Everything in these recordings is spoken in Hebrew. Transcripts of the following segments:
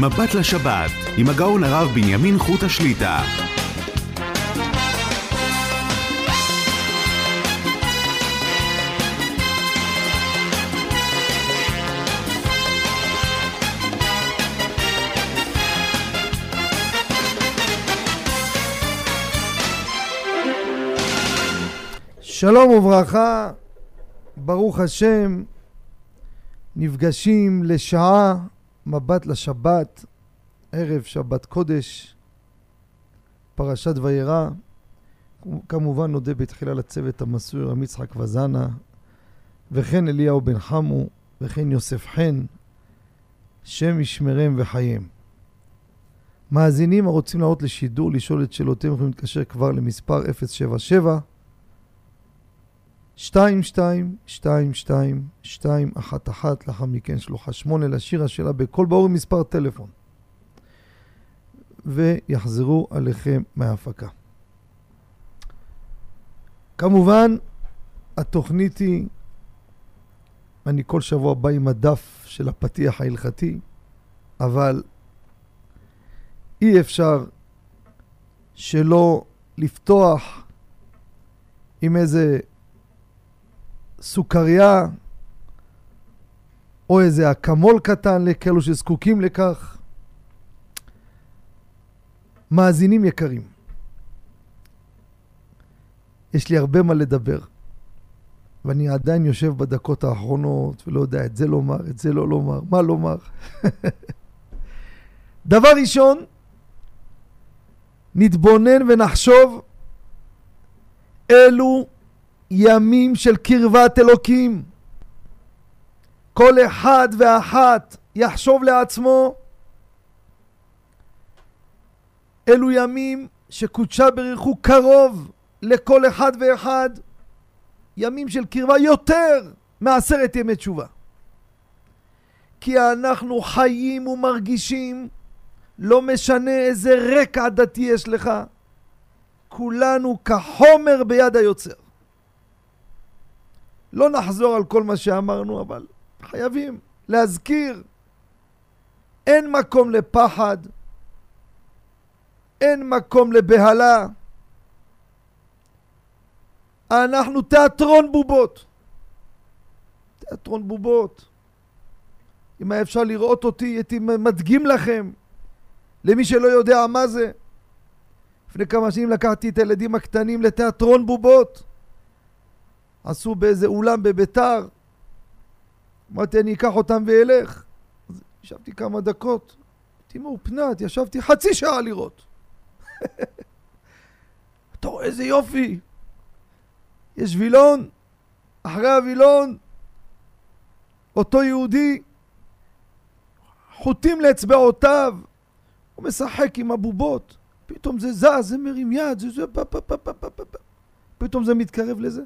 מבט לשבת, עם הגאון הרב בנימין חוט השליטה. שלום וברכה, ברוך השם, נפגשים לשעה, מבט לשבת, ערב שבת קודש, פרשת וירא. כמובן נודה בתחילה לצוות המסור רם יצחק וזנה, וכן אליהו בן חמו, וכן יוסף חן, שם ישמרם וחייהם. מאזינים הרוצים לעלות לשידור, לשאול את שאלותיהם, יכולים להתקשר כבר למספר 077 שתיים, שתיים, שתיים, שתיים, שתיים, אחת, אחת, לאחר מכן שלוחה שמונה, להשאיר השאלה בכל ברור מספר טלפון. ויחזרו עליכם מההפקה. כמובן, התוכנית היא, אני כל שבוע בא עם הדף של הפתיח ההלכתי, אבל אי אפשר שלא לפתוח עם איזה סוכריה או איזה אקמול קטן לכאלו שזקוקים לכך. מאזינים יקרים, יש לי הרבה מה לדבר, ואני עדיין יושב בדקות האחרונות ולא יודע את זה לומר, את זה לא לומר, מה לומר. דבר ראשון, נתבונן ונחשוב אלו ימים של קרבת אלוקים. כל אחד ואחת יחשוב לעצמו, אלו ימים שקודשה בריחו קרוב לכל אחד ואחד, ימים של קרבה יותר מעשרת ימי תשובה. כי אנחנו חיים ומרגישים, לא משנה איזה רקע דתי יש לך, כולנו כחומר ביד היוצר. לא נחזור על כל מה שאמרנו, אבל חייבים להזכיר. אין מקום לפחד, אין מקום לבהלה. אנחנו תיאטרון בובות. תיאטרון בובות. אם היה אפשר לראות אותי, הייתי מדגים לכם. למי שלא יודע מה זה. לפני כמה שנים לקחתי את הילדים הקטנים לתיאטרון בובות. עשו באיזה אולם בביתר. אמרתי, אני אקח אותם ואלך. אז ישבתי כמה דקות, הייתי מאופנת, ישבתי חצי שעה לראות. אתה רואה איזה יופי. יש וילון, אחרי הווילון, אותו יהודי, חוטים לאצבעותיו, הוא משחק עם הבובות, פתאום זה זז, זה מרים יד, זה זה, פתאום זה מתקרב לזה.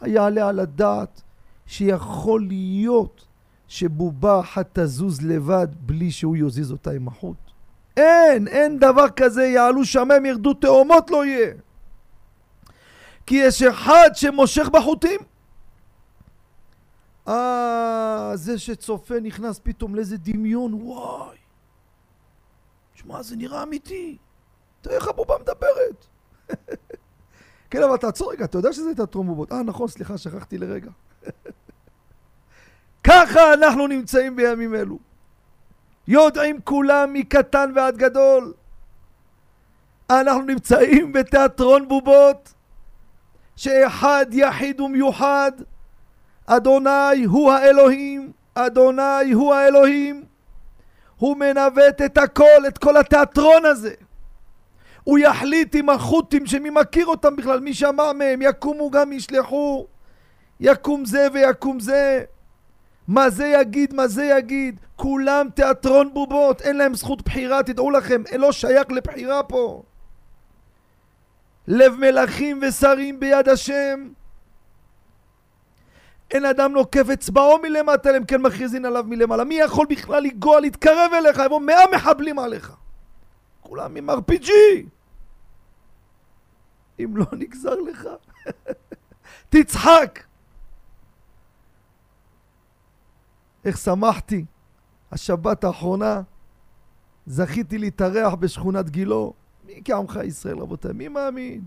היעלה על הדעת שיכול להיות שבובה אחת תזוז לבד בלי שהוא יזיז אותה עם החוט? אין, אין דבר כזה, יעלו שמיים ירדו תאומות לא יהיה. כי יש אחד שמושך בחוטים. אה, זה שצופה נכנס פתאום לאיזה דמיון, וואי. שמע, זה נראה אמיתי. תראה איך הבובה מדברת. כן, אבל תעצור רגע, אתה יודע שזה הייתה טרומבובות. אה, נכון, סליחה, שכחתי לרגע. ככה אנחנו נמצאים בימים אלו. יודעים כולם מקטן ועד גדול. אנחנו נמצאים בתיאטרון בובות, שאחד יחיד ומיוחד, אדוני הוא האלוהים, אדוני הוא האלוהים. הוא מנווט את הכל, את כל התיאטרון הזה. הוא יחליט עם החות'ים שמי מכיר אותם בכלל, מי שמע מהם, יקומו גם ישלחו, יקום זה ויקום זה. מה זה יגיד, מה זה יגיד. כולם תיאטרון בובות, אין להם זכות בחירה, תדעו לכם, לא שייך לבחירה פה. לב מלכים ושרים ביד השם. אין אדם נוקף אצבעו מלמטה, אלא אם כן מכריזין עליו מלמעלה. מי יכול בכלל לגוע, להתקרב אליך? יבוא מאה מחבלים עליך. כולם עם RPG. אם לא נגזר לך, תצחק. איך שמחתי השבת האחרונה זכיתי להתארח בשכונת גילו. מי כעמך ישראל, רבותיי? מי מאמין?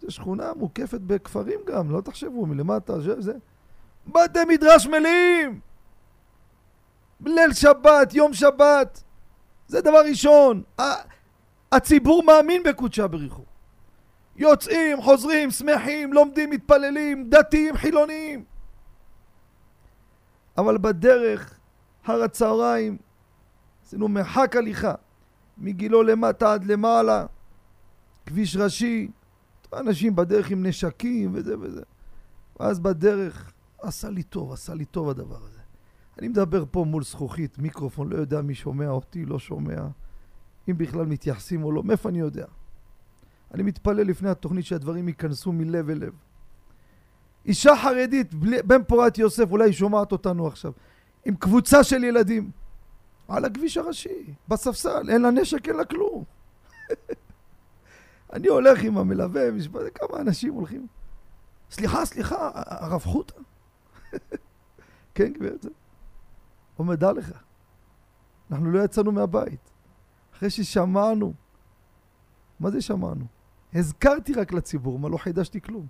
זו שכונה מוקפת בכפרים גם, לא תחשבו, מלמטה, זה... זה. בתי מדרש מלאים! ליל שבת, יום שבת. זה דבר ראשון. הציבור מאמין בקודשא בריחו. יוצאים, חוזרים, שמחים, לומדים, מתפללים, דתיים, חילוניים. אבל בדרך, הר הצהריים, עשינו מרחק הליכה, מגילו למטה עד למעלה, כביש ראשי, אנשים בדרך עם נשקים וזה וזה. ואז בדרך, עשה לי טוב, עשה לי טוב הדבר הזה. אני מדבר פה מול זכוכית, מיקרופון, לא יודע מי שומע אותי, לא שומע, אם בכלל מתייחסים או לא, מאיפה אני יודע? אני מתפלל לפני התוכנית שהדברים ייכנסו מלב אל לב. אישה חרדית, בן פורת יוסף, אולי היא שומעת אותנו עכשיו, עם קבוצה של ילדים, על הכביש הראשי, בספסל, אין לה נשק, אין לה כלום. אני הולך עם המלווה, משפט, כמה אנשים הולכים. סליחה, סליחה, הרב חוטה? כן, גברת. אומר, דע לך, אנחנו לא יצאנו מהבית. אחרי ששמענו, מה זה שמענו? הזכרתי רק לציבור, מה לא חידשתי כלום.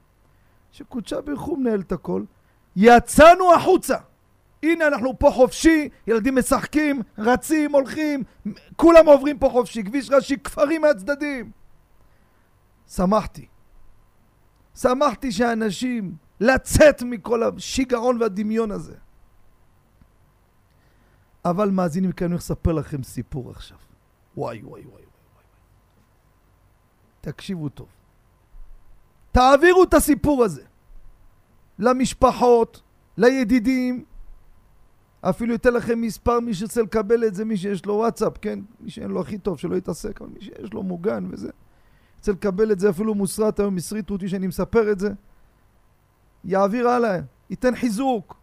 שקודשה ברכו מנהל את הכל, יצאנו החוצה. הנה אנחנו פה חופשי, ילדים משחקים, רצים, הולכים, כולם עוברים פה חופשי, כביש ראשי, כפרים מהצדדים. שמחתי. שמחתי שאנשים, לצאת מכל השיגעון והדמיון הזה. אבל מאזינים כאן, אני לספר לכם סיפור עכשיו. וואי, וואי, וואי, וואי. תקשיבו טוב. תעבירו את הסיפור הזה למשפחות, לידידים, אפילו ייתן לכם מספר מי שרוצה לקבל את זה, מי שיש לו וואטסאפ, כן? מי שאין לו הכי טוב, שלא יתעסק, אבל מי שיש לו מוגן וזה. רוצה לקבל את זה, אפילו מוסרט היום, הסריטו אותי שאני מספר את זה. יעביר הלאה, ייתן חיזוק.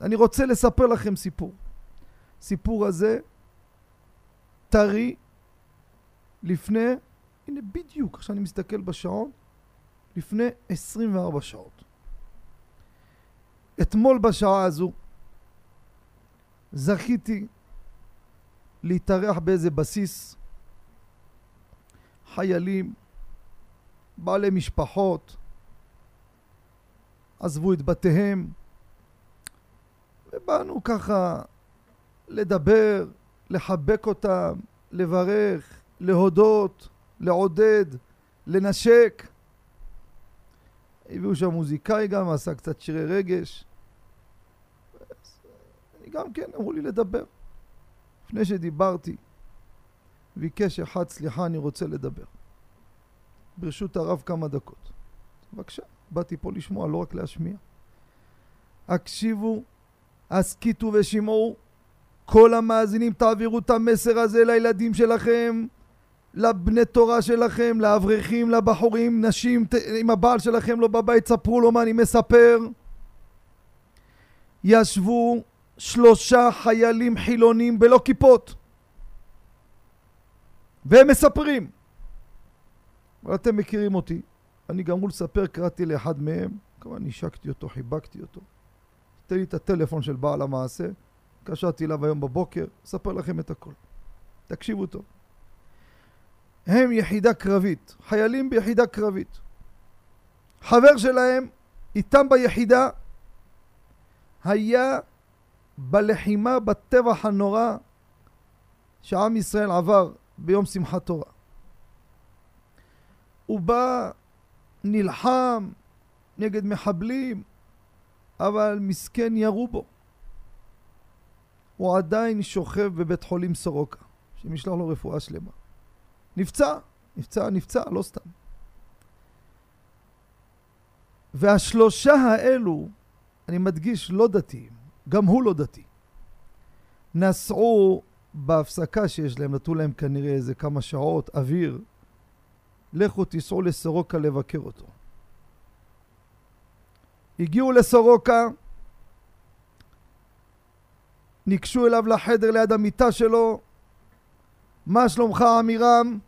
אני רוצה לספר לכם סיפור. סיפור הזה טרי לפני, הנה בדיוק, עכשיו אני מסתכל בשעון, לפני 24 שעות. אתמול בשעה הזו זכיתי להתארח באיזה בסיס חיילים, בעלי משפחות, עזבו את בתיהם, ובאנו ככה לדבר, לחבק אותם, לברך, להודות, לעודד, לנשק. הביאו שם מוזיקאי גם, עשה קצת שירי רגש. אני גם כן, אמרו לי לדבר. לפני שדיברתי, ביקש אחד, סליחה, אני רוצה לדבר. ברשות הרב כמה דקות. בבקשה, באתי פה לשמוע, לא רק להשמיע. הקשיבו, הסכיתו ושמעו. כל המאזינים תעבירו את המסר הזה לילדים שלכם, לבני תורה שלכם, לאברכים, לבחורים, נשים, אם הבעל שלכם לא בבית, ספרו לו מה אני מספר. ישבו שלושה חיילים חילונים בלא כיפות. והם מספרים. אתם מכירים אותי. אני גמרו לספר, קראתי לאחד מהם, כמובן נשקתי אותו, חיבקתי אותו. תן לי את הטלפון של בעל המעשה, התקשרתי אליו היום בבוקר, אספר לכם את הכל. תקשיבו טוב. הם יחידה קרבית, חיילים ביחידה קרבית. חבר שלהם, איתם ביחידה, היה בלחימה בטבח הנורא שעם ישראל עבר ביום שמחת תורה. הוא בא, נלחם נגד מחבלים, אבל מסכן ירו בו. הוא עדיין שוכב בבית חולים סורוקה, שמשלח לו רפואה שלמה. נפצע, נפצע, נפצע, לא סתם. והשלושה האלו, אני מדגיש, לא דתיים, גם הוא לא דתי. נסעו בהפסקה שיש להם, נתנו להם כנראה איזה כמה שעות, אוויר, לכו תיסעו לסורוקה לבקר אותו. הגיעו לסורוקה, ניגשו אליו לחדר ליד המיטה שלו, מה שלומך עמירם?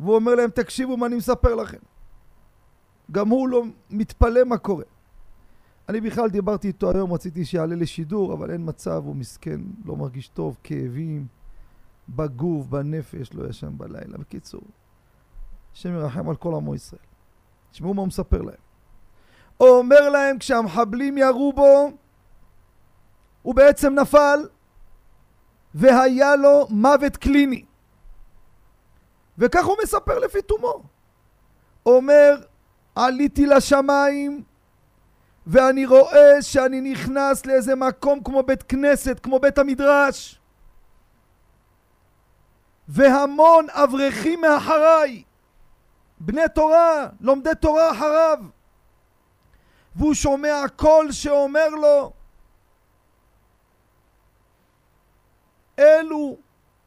והוא אומר להם, תקשיבו מה אני מספר לכם. גם הוא לא מתפלא מה קורה. אני בכלל דיברתי איתו היום, רציתי שיעלה לשידור, אבל אין מצב, הוא מסכן, לא מרגיש טוב, כאבים בגוף, בנפש, לא ישן בלילה. בקיצור, השם ירחם על כל עמו ישראל. תשמעו מה הוא מספר להם. הוא אומר להם, כשהמחבלים ירו בו, הוא בעצם נפל, והיה לו מוות קליני. וכך הוא מספר לפי תומו. אומר, עליתי לשמיים, ואני רואה שאני נכנס לאיזה מקום כמו בית כנסת, כמו בית המדרש, והמון אברכים מאחריי, בני תורה, לומדי תורה אחריו, והוא שומע קול שאומר לו, אלו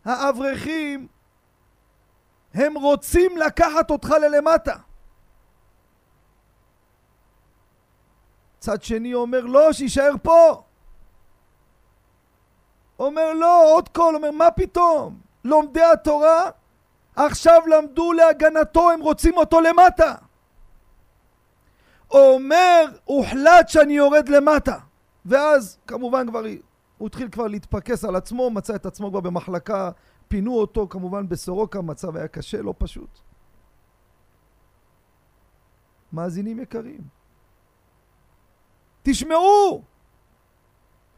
האברכים, הם רוצים לקחת אותך ללמטה. צד שני אומר לא, שיישאר פה. אומר לא, עוד קול, אומר מה פתאום? לומדי התורה עכשיו למדו להגנתו, הם רוצים אותו למטה. אומר, הוחלט שאני יורד למטה. ואז כמובן כבר הוא התחיל כבר להתפקס על עצמו, מצא את עצמו כבר במחלקה, פינו אותו כמובן בסורוקה, מצב היה קשה, לא פשוט. מאזינים יקרים, תשמעו,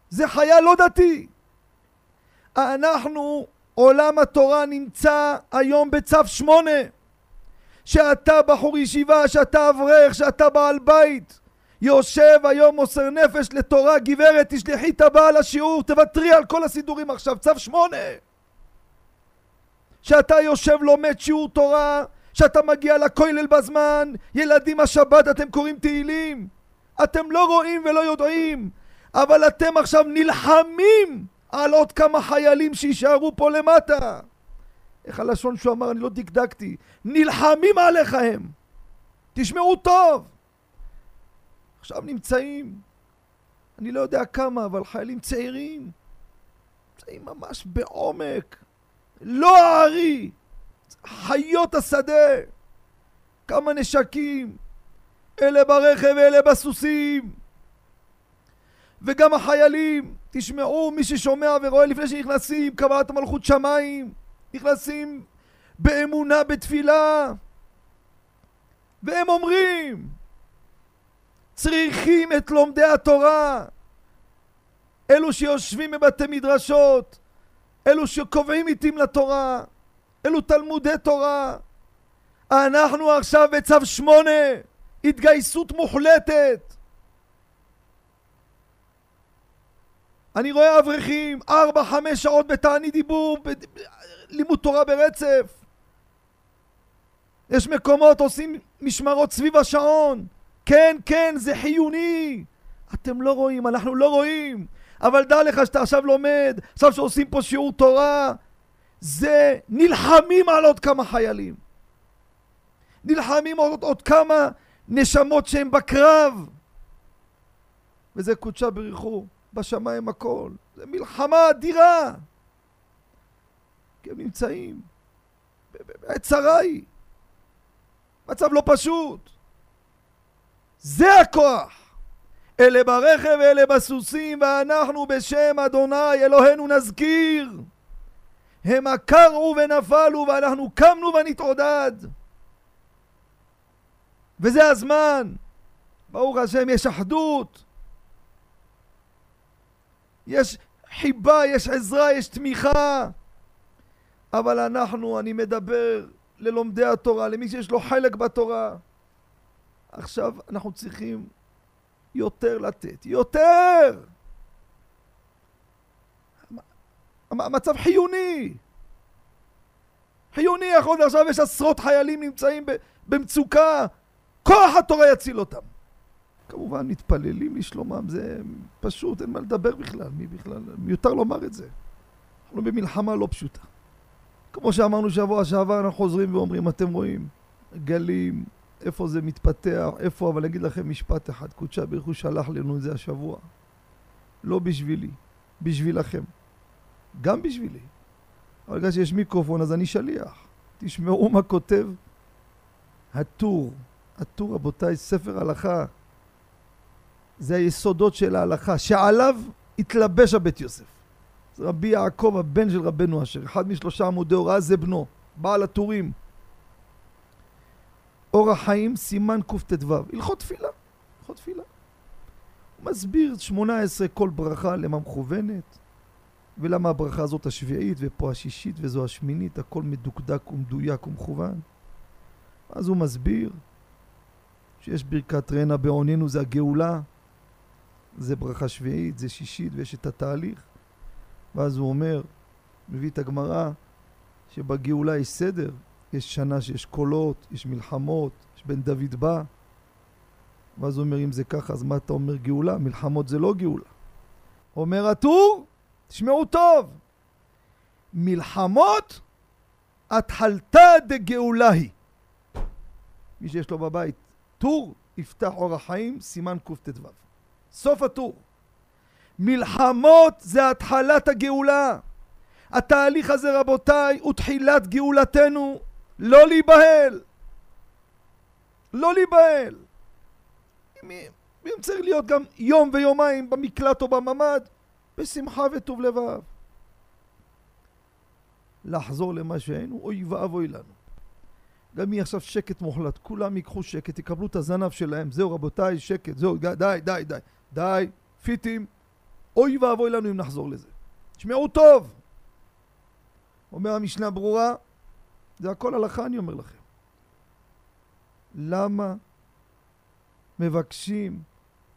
זה חייל לא דתי. אנחנו, עולם התורה נמצא היום בצו שמונה. שאתה בחור ישיבה, שאתה אברך, שאתה בעל בית, יושב היום מוסר נפש לתורה, גברת, תשלחי את הבעל לשיעור, תוותרי על כל הסידורים עכשיו, צו שמונה. שאתה יושב לומד שיעור תורה, שאתה מגיע לכולל בזמן, ילדים השבת אתם קוראים תהילים. אתם לא רואים ולא יודעים, אבל אתם עכשיו נלחמים על עוד כמה חיילים שיישארו פה למטה. איך הלשון שהוא אמר, אני לא דקדקתי, נלחמים עליך הם. תשמעו טוב. עכשיו נמצאים, אני לא יודע כמה, אבל חיילים צעירים, נמצאים ממש בעומק, לא הארי, חיות השדה, כמה נשקים, אלה ברכב ואלה בסוסים. וגם החיילים, תשמעו, מי ששומע ורואה לפני שנכנסים, קבלת המלכות שמיים, נכנסים באמונה, בתפילה, והם אומרים, צריכים את לומדי התורה, אלו שיושבים בבתי מדרשות, אלו שקובעים עיתים לתורה, אלו תלמודי תורה. אנחנו עכשיו בצו שמונה, התגייסות מוחלטת. אני רואה אברכים, ארבע, חמש שעות בתענית דיבור, לימוד תורה ברצף. יש מקומות עושים משמרות סביב השעון. כן, כן, זה חיוני. אתם לא רואים, אנחנו לא רואים. אבל דע לך שאתה עכשיו לומד, עכשיו שעושים פה שיעור תורה, זה נלחמים על עוד כמה חיילים. נלחמים עוד, עוד כמה נשמות שהן בקרב. וזה קודשה בריחו, בשמיים הכל. זה מלחמה אדירה. כי הם נמצאים צרה היא. מצב לא פשוט. זה הכוח. אלה ברכב ואלה בסוסים, ואנחנו בשם אדוני אלוהינו נזכיר. הם עקרו ונפלו, ואנחנו קמנו ונתעודד. וזה הזמן. ברוך השם, יש אחדות. יש חיבה, יש עזרה, יש תמיכה. אבל אנחנו, אני מדבר ללומדי התורה, למי שיש לו חלק בתורה. עכשיו אנחנו צריכים יותר לתת, יותר! המצב חיוני. חיוני יכול להיות עכשיו יש עשרות חיילים נמצאים במצוקה, כוח התורה יציל אותם. כמובן מתפללים לשלומם, זה פשוט, אין מה לדבר בכלל, מי בכלל, מיותר לומר את זה. אנחנו במלחמה לא פשוטה. כמו שאמרנו שבוע שעבר, אנחנו חוזרים ואומרים, אתם רואים, גלים, איפה זה מתפתח, איפה, אבל אגיד לכם משפט אחד, קודשה ברוך הוא שלח לנו את זה השבוע. לא בשבילי, בשבילכם. גם בשבילי. אבל בגלל שיש מיקרופון אז אני שליח. תשמעו מה כותב הטור, הטור רבותיי, ספר הלכה. זה היסודות של ההלכה, שעליו התלבש הבית יוסף. זה רבי יעקב, הבן של רבנו אשר, אחד משלושה עמודי הוראה זה בנו, בעל הטורים. אור החיים, סימן קט"ו, הלכות תפילה, הלכות תפילה. הוא מסביר 18 כל ברכה למה מכוונת, ולמה הברכה הזאת השביעית, ופה השישית, וזו השמינית, הכל מדוקדק ומדויק ומכוון. אז הוא מסביר שיש ברכת רנה בעוננו, זה הגאולה, זה ברכה שביעית, זה שישית, ויש את התהליך. ואז הוא אומר, מביא את הגמרא, שבגאולה יש סדר, יש שנה שיש קולות, יש מלחמות, יש בן דוד בא. ואז הוא אומר, אם זה ככה, אז מה אתה אומר גאולה? מלחמות זה לא גאולה. אומר הטור, תשמעו טוב, מלחמות התחלתא דגאולה היא. מי שיש לו בבית טור, יפתח אור החיים, סימן קט"ו. סוף הטור. מלחמות זה התחלת הגאולה. התהליך הזה, רבותיי, הוא תחילת גאולתנו. לא להיבהל. לא להיבהל. אם, צריך להיות גם יום ויומיים במקלט או בממ"ד, בשמחה וטוב לבב. לחזור למה שהיינו, אוי ואבוי לנו. גם יהיה עכשיו שקט מוחלט, כולם ייקחו שקט, יקבלו את הזנב שלהם, זהו רבותיי, שקט, זהו, די, די, די, די, פיטים, אוי ואבוי לנו אם נחזור לזה. תשמעו טוב! אומר המשנה ברורה, זה הכל הלכה אני אומר לכם. למה מבקשים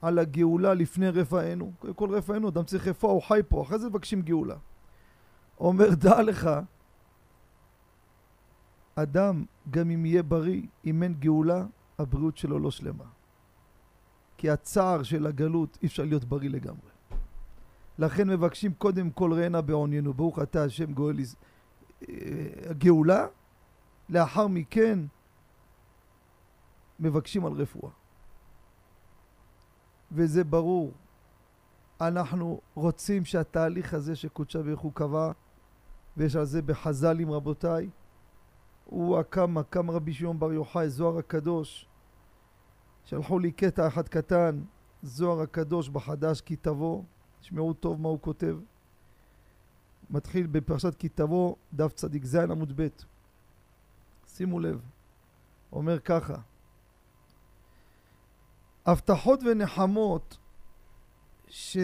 על הגאולה לפני רפאנו? כל רפאנו, אדם צריך רפואה, הוא חי פה, אחרי זה מבקשים גאולה. אומר, דע לך, אדם, גם אם יהיה בריא, אם אין גאולה, הבריאות שלו לא שלמה. כי הצער של הגלות, אי אפשר להיות בריא לגמרי. לכן מבקשים קודם כל ראנה בעוניינו, ברוך אתה השם גואל אה, הגאולה, לאחר מכן מבקשים על רפואה. וזה ברור. אנחנו רוצים שהתהליך הזה שקודשה ברוך הוא קבע, ויש על זה בחז"לים רבותיי, הוא הקם, הקם רבי שמעון בר יוחאי, זוהר הקדוש. שלחו לי קטע אחד קטן, זוהר הקדוש בחדש כי תבוא, תשמעו טוב מה הוא כותב. מתחיל בפרשת כי תבוא, דף צדיק ז' עמוד ב'. שימו לב, אומר ככה: הבטחות ונחמות ש...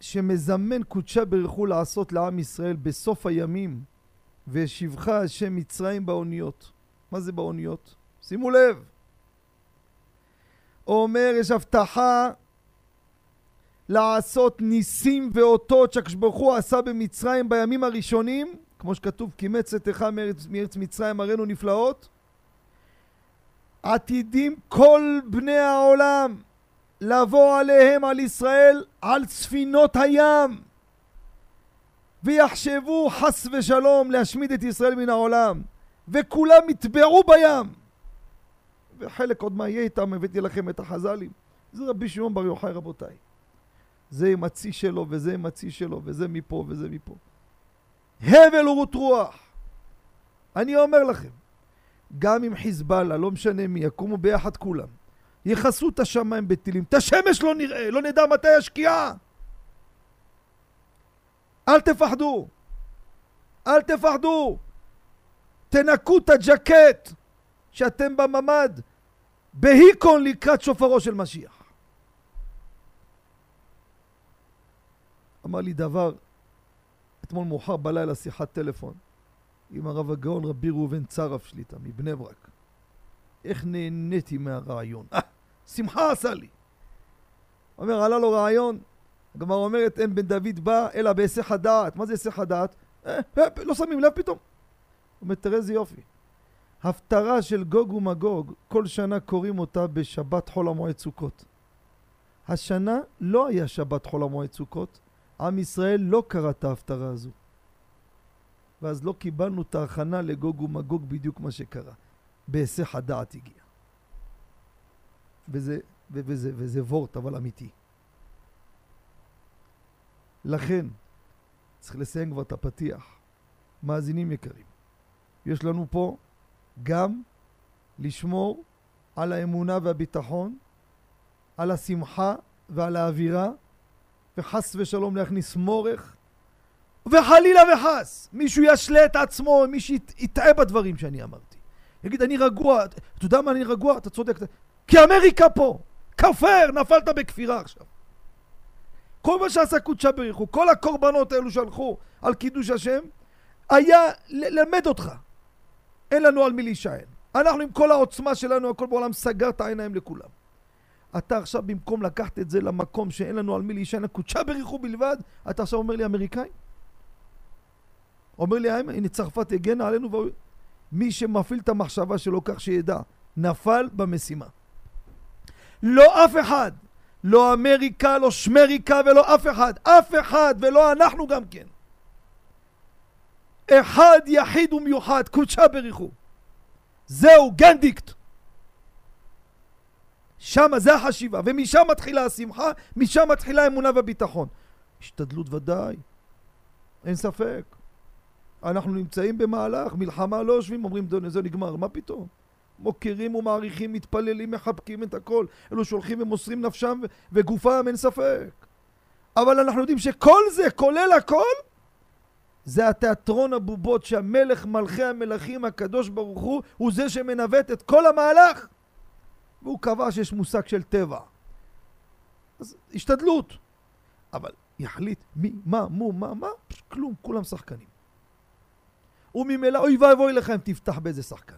שמזמן קודשה ברכו לעשות לעם ישראל בסוף הימים והשיבך השם מצרים באוניות. מה זה באוניות? שימו לב. אומר, יש הבטחה לעשות ניסים ואותות שהקדוש ברוך הוא עשה במצרים בימים הראשונים, כמו שכתוב, כי צאתך מארץ, מארץ מצרים הראינו נפלאות. עתידים כל בני העולם לבוא עליהם, על ישראל, על ספינות הים. ויחשבו חס ושלום להשמיד את ישראל מן העולם, וכולם יטבעו בים. וחלק עוד מה יהיה איתם, הבאתי לכם את החז"לים. זה רבי שמעון בר יוחאי רבותיי. זה עם הצי שלו, וזה עם הצי שלו, וזה מפה וזה מפה. הבל ורות רוח. אני אומר לכם, גם אם חיזבאללה, לא משנה מי, יקומו ביחד כולם, יכסו את השמיים בטילים, את השמש לא נראה, לא נדע מתי השקיעה. אל תפחדו. אל תפחדו. תנקו את הג'קט שאתם בממ"ד בהיקון לקראת שופרו של משיח. אמר לי דבר, אתמול מאוחר בלילה שיחת טלפון עם הרב הגאון רבי ראובן צרף שליטה מבני ברק. איך נהניתי מהרעיון. אה, שמחה עשה לי. אומר, עלה לו רעיון, הגמרא אומרת, אין בן דוד בא אלא בהיסח הדעת. מה זה היסח הדעת? אה, אה, לא שמים לב פתאום. הוא אומר, תראה איזה יופי. הפטרה של גוג ומגוג, כל שנה קוראים אותה בשבת חול המועד סוכות. השנה לא היה שבת חול המועד סוכות, עם ישראל לא קרא את ההפטרה הזו. ואז לא קיבלנו את ההכנה לגוג ומגוג בדיוק מה שקרה. בהיסח הדעת הגיע. וזה, וזה, וזה וורט, אבל אמיתי. לכן, צריך לסיים כבר את הפתיח. מאזינים יקרים, יש לנו פה גם לשמור על האמונה והביטחון על השמחה ועל האווירה, וחס ושלום להכניס מורך, וחלילה וחס, מישהו ישלה את עצמו, מישהו יטעה בדברים שאני אמרתי. יגיד, אני רגוע, אתה יודע מה אני רגוע? אתה צודק. כי אמריקה פה, כפר, נפלת בכפירה עכשיו. כל מה שעשה קודשה בריחו, כל הקורבנות האלו שהלכו על קידוש השם, היה ללמד אותך. אין לנו על מי להישען. אנחנו עם כל העוצמה שלנו, הכל בעולם סגר את העיניים לכולם. אתה עכשיו במקום לקחת את זה למקום שאין לנו על מי להישען, הקודשה בריחו בלבד, אתה עכשיו אומר לי אמריקאי? אומר לי, הנה צרפת הגנה עלינו, מי שמפעיל את המחשבה שלו כך שידע, נפל במשימה. לא אף אחד, לא אמריקה, לא שמריקה ולא אף אחד, אף אחד ולא אנחנו גם כן. אחד יחיד ומיוחד, קודשה בריחו. זהו, גנדיקט. שם זה החשיבה, ומשם מתחילה השמחה, משם מתחילה האמונה והביטחון. השתדלות ודאי, אין ספק. אנחנו נמצאים במהלך, מלחמה לא יושבים, אומרים זה נגמר, מה פתאום? מוקירים ומעריכים, מתפללים, מחבקים את הכל. אלו שהולכים ומוסרים נפשם וגופם, אין ספק. אבל אנחנו יודעים שכל זה, כולל הכל, זה התיאטרון הבובות שהמלך מלכי המלכים הקדוש ברוך הוא הוא זה שמנווט את כל המהלך והוא קבע שיש מושג של טבע. אז השתדלות. אבל יחליט מי, מה, מו, מה, מה, כלום, כולם שחקנים. וממילא אוי ואבוי לך אם תפתח באיזה שחקן.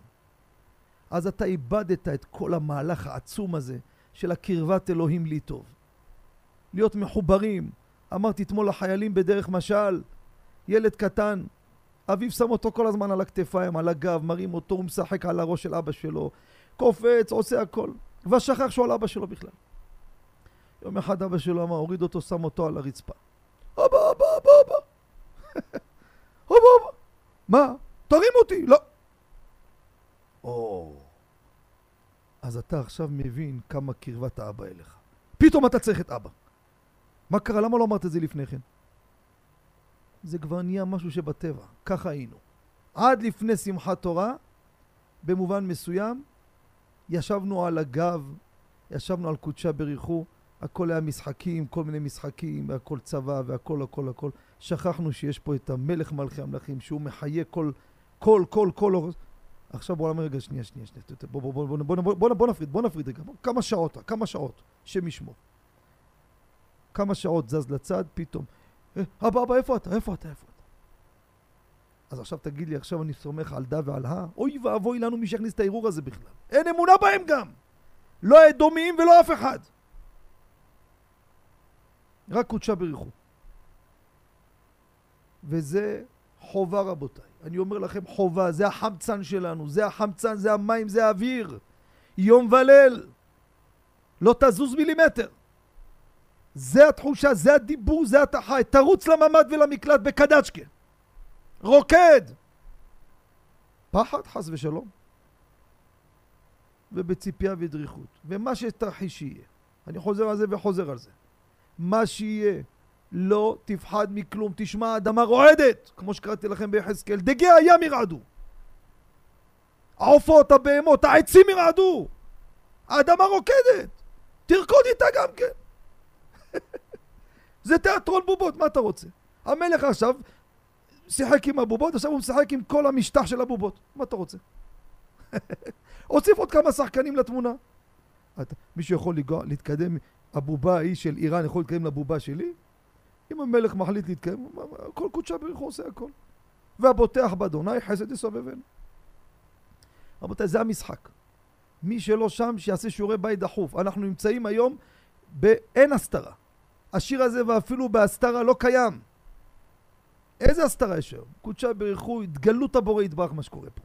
אז אתה איבדת את כל המהלך העצום הזה של הקרבת אלוהים לי טוב. להיות מחוברים. אמרתי אתמול לחיילים בדרך משל ילד קטן, אביו שם אותו כל הזמן על הכתפיים, על הגב, מרים אותו, הוא משחק על הראש של אבא שלו, קופץ, עושה הכל. כבר שכח שהוא על אבא שלו בכלל. יום אחד אבא שלו אמר, הוריד אותו, שם אותו על הרצפה. אבא, אבא, אבא, אבא. אבא, אבא. מה? תרים אותי. לא. או. אז אתה עכשיו מבין כמה קרבת האבא אליך. פתאום אתה צריך את אבא. מה קרה? למה לא אמרת את זה לפני כן? זה כבר נהיה משהו שבטבע, ככה היינו. עד לפני שמחת תורה, במובן מסוים, ישבנו על הגב, ישבנו על קודשה בריחו, הכל היה משחקים, כל מיני משחקים, והכל צבא, והכל, הכל, הכל. שכחנו שיש פה את המלך מלכי המלכים, שהוא מחיה כל, כל, כל, כל... עכשיו בוא נאמר רגע, שנייה, שנייה, שנייה, בוא, בוא, בוא, בוא, בוא, בוא, בוא, בוא נפריד, בוא נפריד רגע, כמה שעות, כמה שעות, שם ישמור. כמה שעות זז לצד, פתאום. אבא, אבא, איפה אתה? איפה אתה? איפה? אז עכשיו תגיד לי, עכשיו אני סומך על דה ועל הא? אוי ואבוי לנו מי שיכניס את הערעור הזה בכלל. אין אמונה בהם גם. לא האדומיים ולא אף אחד. רק קודשה בריחו. וזה חובה רבותיי. אני אומר לכם חובה, זה החמצן שלנו, זה החמצן, זה המים, זה האוויר. יום וליל. לא תזוז מילימטר. זה התחושה, זה הדיבור, זה אתה חי. תרוץ לממ"ד ולמקלט בקדצ'קה. רוקד! פחד, חס ושלום. ובציפייה ודריכות. ומה שתרחיש יהיה. אני חוזר על זה וחוזר על זה. מה שיהיה, לא תפחד מכלום. תשמע, האדמה רועדת, כמו שקראתי לכם ביחזקאל. דגי הים ירעדו. העופות, הבהמות, העצים ירעדו. האדמה רוקדת. תרקוד איתה גם כן. זה תיאטרון בובות, מה אתה רוצה? המלך עכשיו שיחק עם הבובות, עכשיו הוא משחק עם כל המשטח של הבובות. מה אתה רוצה? הוסיף עוד כמה שחקנים לתמונה. אתה, מישהו יכול לגוע, להתקדם, הבובה ההיא של איראן יכול להתקדם לבובה שלי? אם המלך מחליט להתקדם, כל קודשה בריחו עושה הכל. והבוטח באדוני חסד יסובבנו. רבותיי, זה המשחק. מי שלא שם, שיעשה שיעורי בית דחוף. אנחנו נמצאים היום באין הסתרה. השיר הזה ואפילו בהסתרה לא קיים. איזה הסתרה יש היום? קודשה ברכו, התגלות הבורא יתברך מה שקורה פה.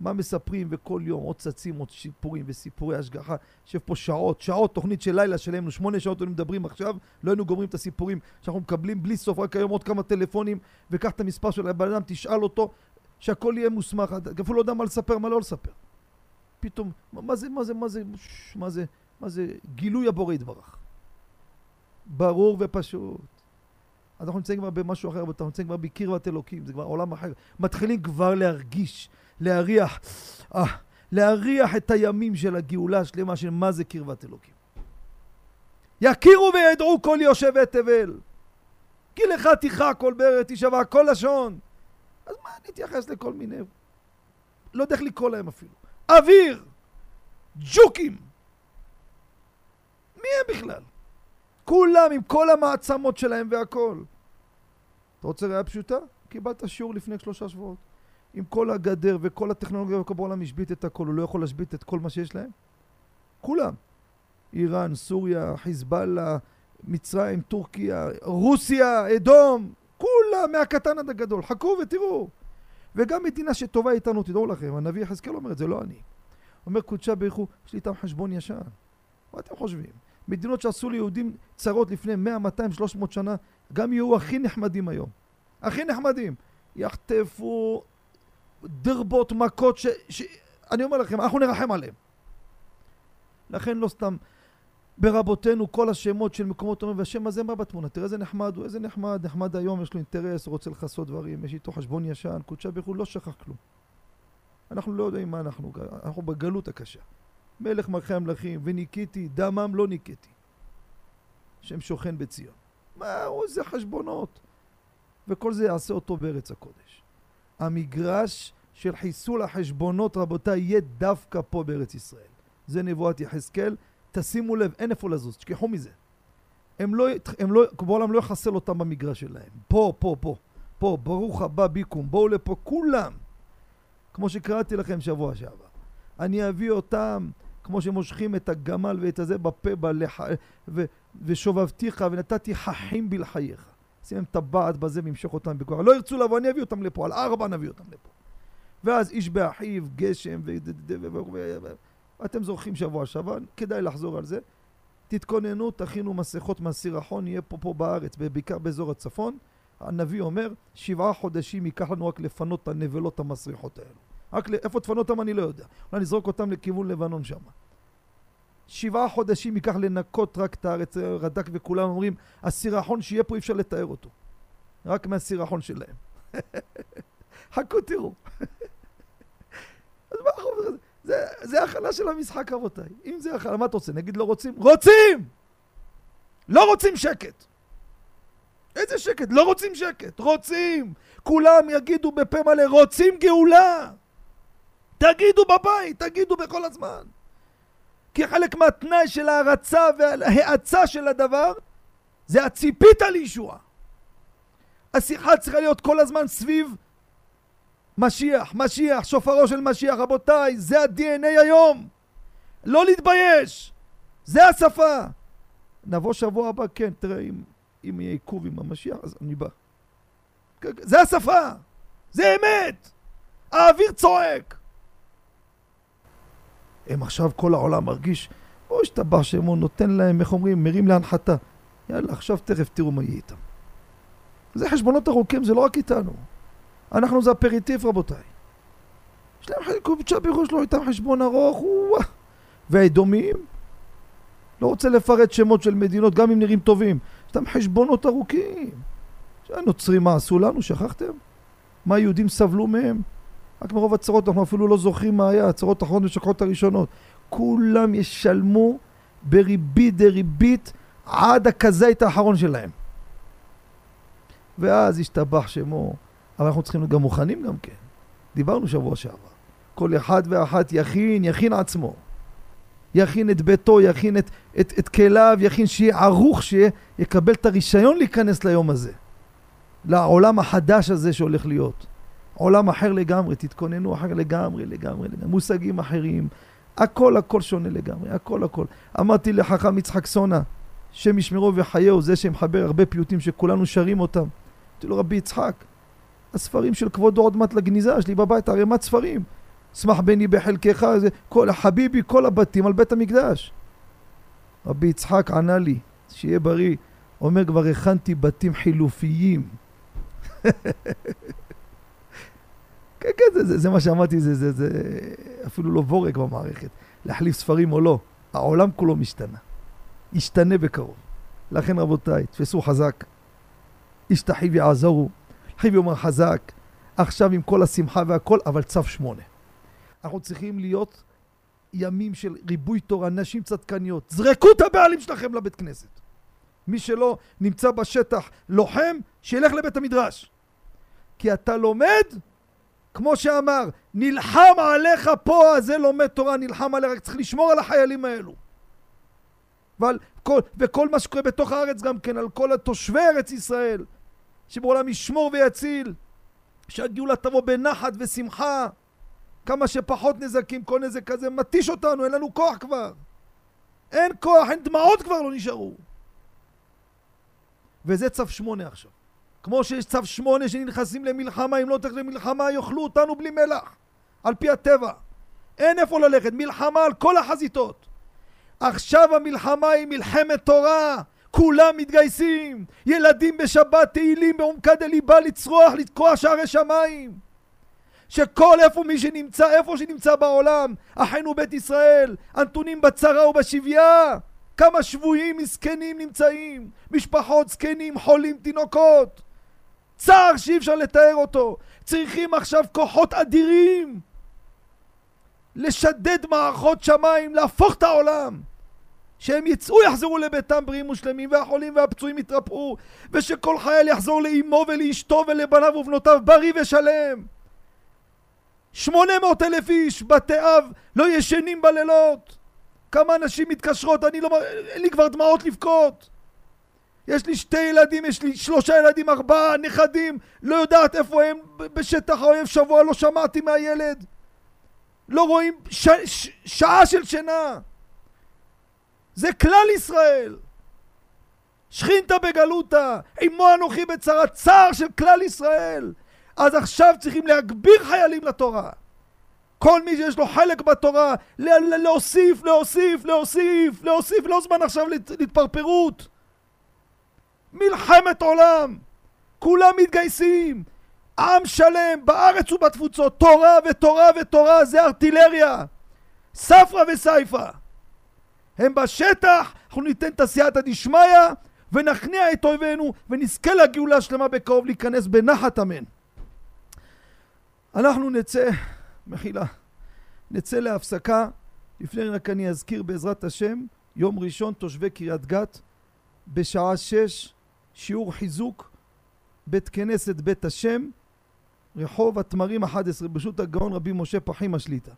מה מספרים וכל יום עוד צצים עוד סיפורים וסיפורי השגחה יושב פה שעות, שעות תוכנית של לילה שלהם, שמונה שעות היינו מדברים עכשיו לא היינו גומרים את הסיפורים שאנחנו מקבלים בלי סוף רק היום עוד כמה טלפונים וקח את המספר של הבן אדם תשאל אותו שהכל יהיה מוסמך אפילו לא יודע מה לספר מה לא לספר פתאום מה זה מה זה מה זה מה זה מה זה גילוי הבורא יתברך ברור ופשוט. אז אנחנו נמצאים כבר במשהו אחר, אנחנו נמצאים כבר בקרבת אלוקים, זה כבר עולם אחר. מתחילים כבר להרגיש, להריח, אה, להריח את הימים של הגאולה השלמה של מה זה קרבת אלוקים. יכירו וידעו כל יושבי תבל. כי לך תיכה כל בארץ, תשבע כל לשון. אז מה אני אתייחס לכל מיני... לא יודע איך לקרוא להם אפילו. אוויר! ג'וקים! מי הם בכלל? כולם עם כל המעצמות שלהם והכל. אתה רוצה ראייה פשוטה? קיבלת שיעור לפני שלושה שבועות. עם כל הגדר וכל הטכנולוגיה וכל בעולם השבית את הכל, הוא לא יכול להשבית את כל מה שיש להם? כולם. איראן, סוריה, חיזבאללה, מצרים, טורקיה, רוסיה, אדום, כולם מהקטן עד הגדול. חכו ותראו. וגם מדינה שטובה איתנו, תדעו לכם, הנביא יחזקאל אומר את זה, לא אני. אומר קודשה בריך הוא, יש לי איתם חשבון ישן. מה אתם חושבים? מדינות שעשו ליהודים צרות לפני 100, 200, 300 שנה, גם יהיו הכי נחמדים היום. הכי נחמדים. יחטפו דרבות, מכות, ש... ש... אני אומר לכם, אנחנו נרחם עליהם. לכן לא סתם ברבותינו כל השמות של מקומות אומרים, והשם הזה מה בתמונה? תראה איזה נחמד הוא, איזה נחמד, נחמד היום, יש לו אינטרס, הוא רוצה לכסות דברים, יש איתו חשבון ישן, קודשה הוא לא שכח כלום. אנחנו לא יודעים מה אנחנו, אנחנו בגלות הקשה. מלך מלכי המלכים, וניקיתי, דמם לא ניקיתי. השם שוכן בציון. מה, איזה חשבונות. וכל זה יעשה אותו בארץ הקודש. המגרש של חיסול החשבונות, רבותיי, יהיה דווקא פה בארץ ישראל. זה נבואת יחזקאל. תשימו לב, אין איפה לזוז, תשכחו מזה. הם לא, הם לא, בעולם לא יחסל אותם במגרש שלהם. פה, פה, פה. פה, ברוך הבא ביקום, בואו לפה כולם. כמו שקראתי לכם שבוע שעבר. אני אביא אותם כמו שמושכים את הגמל ואת הזה בפה בלח... ו... ושובבתיך ונתתי חכים בלחייך. שים להם טבעת בזה וימשוך אותם בכוח. לא ירצו לבוא, אני אביא אותם לפה, על ארבע נביא אותם לפה. ואז איש באחיו, גשם, ו... אתם זוכרים שבוע שעבר, כדאי לחזור על זה. תתכוננו, תכינו מסכות מהסירחון, יהיה פה פה בארץ, בעיקר באזור הצפון. הנביא אומר, שבעה חודשים ייקח לנו רק לפנות את הנבלות המסריחות האלו. רק איפה תפנות אותם אני לא יודע. אולי נזרוק אותם לכיוון לבנון שם. שבעה חודשים ייקח לנקות רק את הארץ, רד"ק וכולם אומרים, הסירחון שיהיה פה אי אפשר לתאר אותו. רק מהסירחון שלהם. חכו תראו. אז מה אנחנו אומרים? זה, זה הכנה של המשחק רבותיי. אם זה הכנה, מה אתה רוצה? נגיד לא רוצים? רוצים! לא רוצים שקט. איזה שקט? לא רוצים שקט. רוצים! כולם יגידו בפה מלא, רוצים גאולה! תגידו בבית, תגידו בכל הזמן. כי חלק מהתנאי של ההרצה וההאצה של הדבר זה הציפית לישועה. השיחה צריכה להיות כל הזמן סביב משיח, משיח, שופרו של משיח. רבותיי, זה ה-DNA היום. לא להתבייש. זה השפה. נבוא שבוע הבא, כן, תראה, אם, אם יהיה עיכוב עם המשיח, אז אני בא. זה השפה. זה אמת. האוויר צועק. הם עכשיו כל העולם מרגיש, או השתבח שמו נותן להם, איך אומרים, מרים להנחתה. יאללה, עכשיו תכף תראו מה יהיה איתם. זה חשבונות ארוכים, זה לא רק איתנו. אנחנו זה אפריטיב רבותיי. יש להם קובצ'ה בירוש לו איתם חשבון ארוך, וואה. והאדומים, לא רוצה לפרט שמות של מדינות, גם אם נראים טובים. יש להם חשבונות ארוכים. שהנוצרים מה עשו לנו, שכחתם? מה היהודים סבלו מהם? רק מרוב הצרות אנחנו אפילו לא זוכרים מה היה, הצרות האחרונות ושקרות הראשונות. כולם ישלמו בריבית דריבית עד הכזית האחרון שלהם. ואז ישתבח שמו. אבל אנחנו צריכים להיות גם מוכנים גם כן. דיברנו שבוע שעבר. כל אחד ואחת יכין, יכין עצמו. יכין את ביתו, יכין את, את, את כליו, יכין שיהיה ערוך, שיקבל את הרישיון להיכנס ליום הזה. לעולם החדש הזה שהולך להיות. עולם אחר לגמרי, תתכוננו אחר לגמרי, לגמרי, לגמרי. מושגים אחרים. הכל הכל שונה לגמרי, הכל הכל. אמרתי לחכם יצחק סונה, שם ישמרו וחיהו, זה שמחבר הרבה פיוטים שכולנו שרים אותם. אמרתי לו, רבי יצחק, הספרים של כבודו עוד מעט לגניזה, יש לי בבית ערימת ספרים. שמח בני בחלקך, זה כל, חביבי, כל הבתים על בית המקדש. רבי יצחק ענה לי, שיהיה בריא, אומר כבר הכנתי בתים חילופיים. זה, זה, זה מה שאמרתי, זה, זה, זה אפילו לא בורג במערכת. להחליף ספרים או לא, העולם כולו משתנה. ישתנה בקרוב. לכן רבותיי, תפסו חזק. איש תחיו יעזורו. חיבי אומר חזק, עכשיו עם כל השמחה והכל, אבל צו שמונה. אנחנו צריכים להיות ימים של ריבוי תורה, נשים צדקניות. זרקו את הבעלים שלכם לבית כנסת. מי שלא נמצא בשטח לוחם, שילך לבית המדרש. כי אתה לומד, כמו שאמר, נלחם עליך פה, הזה לומד תורה, נלחם עליך, צריך לשמור על החיילים האלו. ועל כל, וכל מה שקורה בתוך הארץ גם כן, על כל התושבי ארץ ישראל, שבעולם ישמור ויציל, שהגאולה תבוא בנחת ושמחה, כמה שפחות נזקים, כל נזק כזה מתיש אותנו, אין לנו כוח כבר. אין כוח, אין דמעות כבר לא נשארו. וזה צו שמונה עכשיו. כמו שיש צו שמונה שנכנסים למלחמה, אם לא תלך למלחמה יאכלו אותנו בלי מלח, על פי הטבע. אין איפה ללכת, מלחמה על כל החזיתות. עכשיו המלחמה היא מלחמת תורה, כולם מתגייסים, ילדים בשבת תהילים בעומקא דליבה לצרוח, לתקוע שערי שמיים. שכל איפה מי שנמצא, איפה שנמצא בעולם, אחינו בית ישראל, הנתונים בצרה ובשביה, כמה שבויים מסכנים נמצאים, משפחות זקנים, חולים, תינוקות. צער שאי אפשר לתאר אותו. צריכים עכשיו כוחות אדירים לשדד מערכות שמיים, להפוך את העולם. שהם יצאו, יחזרו לביתם בריאים ושלמים, והחולים והפצועים יתרפאו, ושכל חייל יחזור לאמו ולאשתו ולבניו ובנותיו בריא ושלם. שמונה מאות אלף איש, בתי אב, לא ישנים בלילות. כמה אנשים מתקשרות, אני לא... אין לי כבר דמעות לבכות. יש לי שתי ילדים, יש לי שלושה ילדים, ארבעה נכדים, לא יודעת איפה הם בשטח האויב שבוע, לא שמעתי מהילד. לא רואים ש... ש... שעה של שינה. זה כלל ישראל. שכינתה בגלותה, עמו אנוכי בצרה, צער של כלל ישראל. אז עכשיו צריכים להגביר חיילים לתורה. כל מי שיש לו חלק בתורה, להוסיף, להוסיף, להוסיף, להוסיף, לא זמן עכשיו להתפרפרות. מלחמת עולם, כולם מתגייסים, עם שלם בארץ ובתפוצות, תורה ותורה ותורה זה ארטילריה, ספרא וסייפא. הם בשטח, אנחנו ניתן את הסייעתא דשמיא ונכניע את אויבינו ונזכה לגאולה שלמה בקרוב להיכנס בנחת אמן. אנחנו נצא, מחילה, נצא להפסקה. לפני רק אני אזכיר בעזרת השם, יום ראשון תושבי קריית גת בשעה שש, שיעור חיזוק, בית כנסת בית השם, רחוב התמרים 11, ברשות הגאון רבי משה פחים השליטה.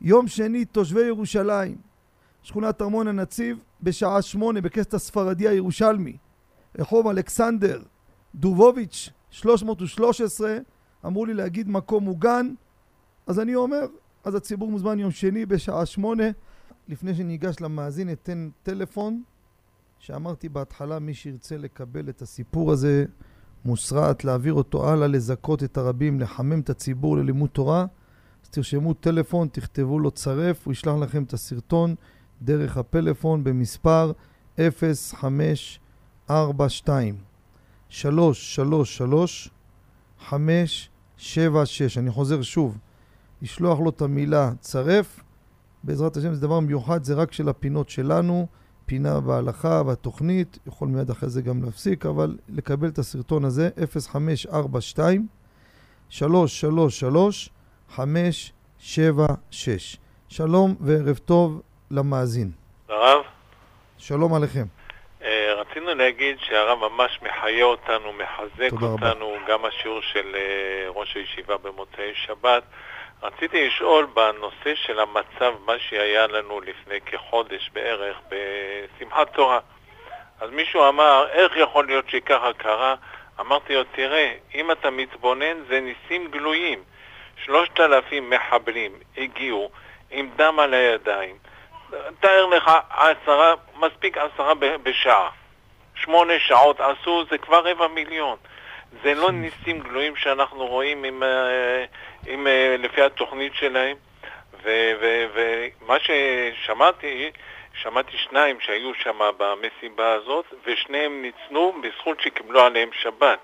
יום שני תושבי ירושלים, שכונת ארמון הנציב, בשעה שמונה בכנסת הספרדי הירושלמי, רחוב אלכסנדר דובוביץ' 313 אמרו לי להגיד מקום מוגן, אז אני אומר, אז הציבור מוזמן יום שני בשעה שמונה. לפני שניגש למאזין אתן טלפון, שאמרתי בהתחלה, מי שירצה לקבל את הסיפור הזה מוסרט, להעביר אותו הלאה, לזכות את הרבים, לחמם את הציבור ללימוד תורה, אז תרשמו טלפון, תכתבו לו צרף, הוא ישלח לכם את הסרטון דרך הפלאפון במספר 0542 333 576. אני חוזר שוב, לשלוח לו את המילה צרף. בעזרת השם זה דבר מיוחד, זה רק של הפינות שלנו, פינה בהלכה והתוכנית, יכול מיד אחרי זה גם להפסיק, אבל לקבל את הסרטון הזה, 0542 333 576. שלום וערב טוב למאזין. הרב? שלום עליכם. אה, רצינו להגיד שהרב ממש מחיה אותנו, מחזק אותנו, רבה. גם השיעור של אה, ראש הישיבה במוצאי שבת. רציתי לשאול בנושא של המצב, מה שהיה לנו לפני כחודש בערך בשמחת תורה. אז מישהו אמר, איך יכול להיות שככה קרה? אמרתי לו, תראה, אם אתה מתבונן, זה ניסים גלויים. שלושת אלפים מחבלים הגיעו עם דם על הידיים. תאר לך עשרה, מספיק עשרה בשעה. שמונה שעות עשו, זה כבר רבע מיליון. זה לא ניסים גלויים שאנחנו רואים עם, אה, עם, אה, לפי התוכנית שלהם. ומה ששמעתי, שמעתי שניים שהיו שם במסיבה הזאת, ושניהם ניצנו בזכות שקיבלו עליהם שבת.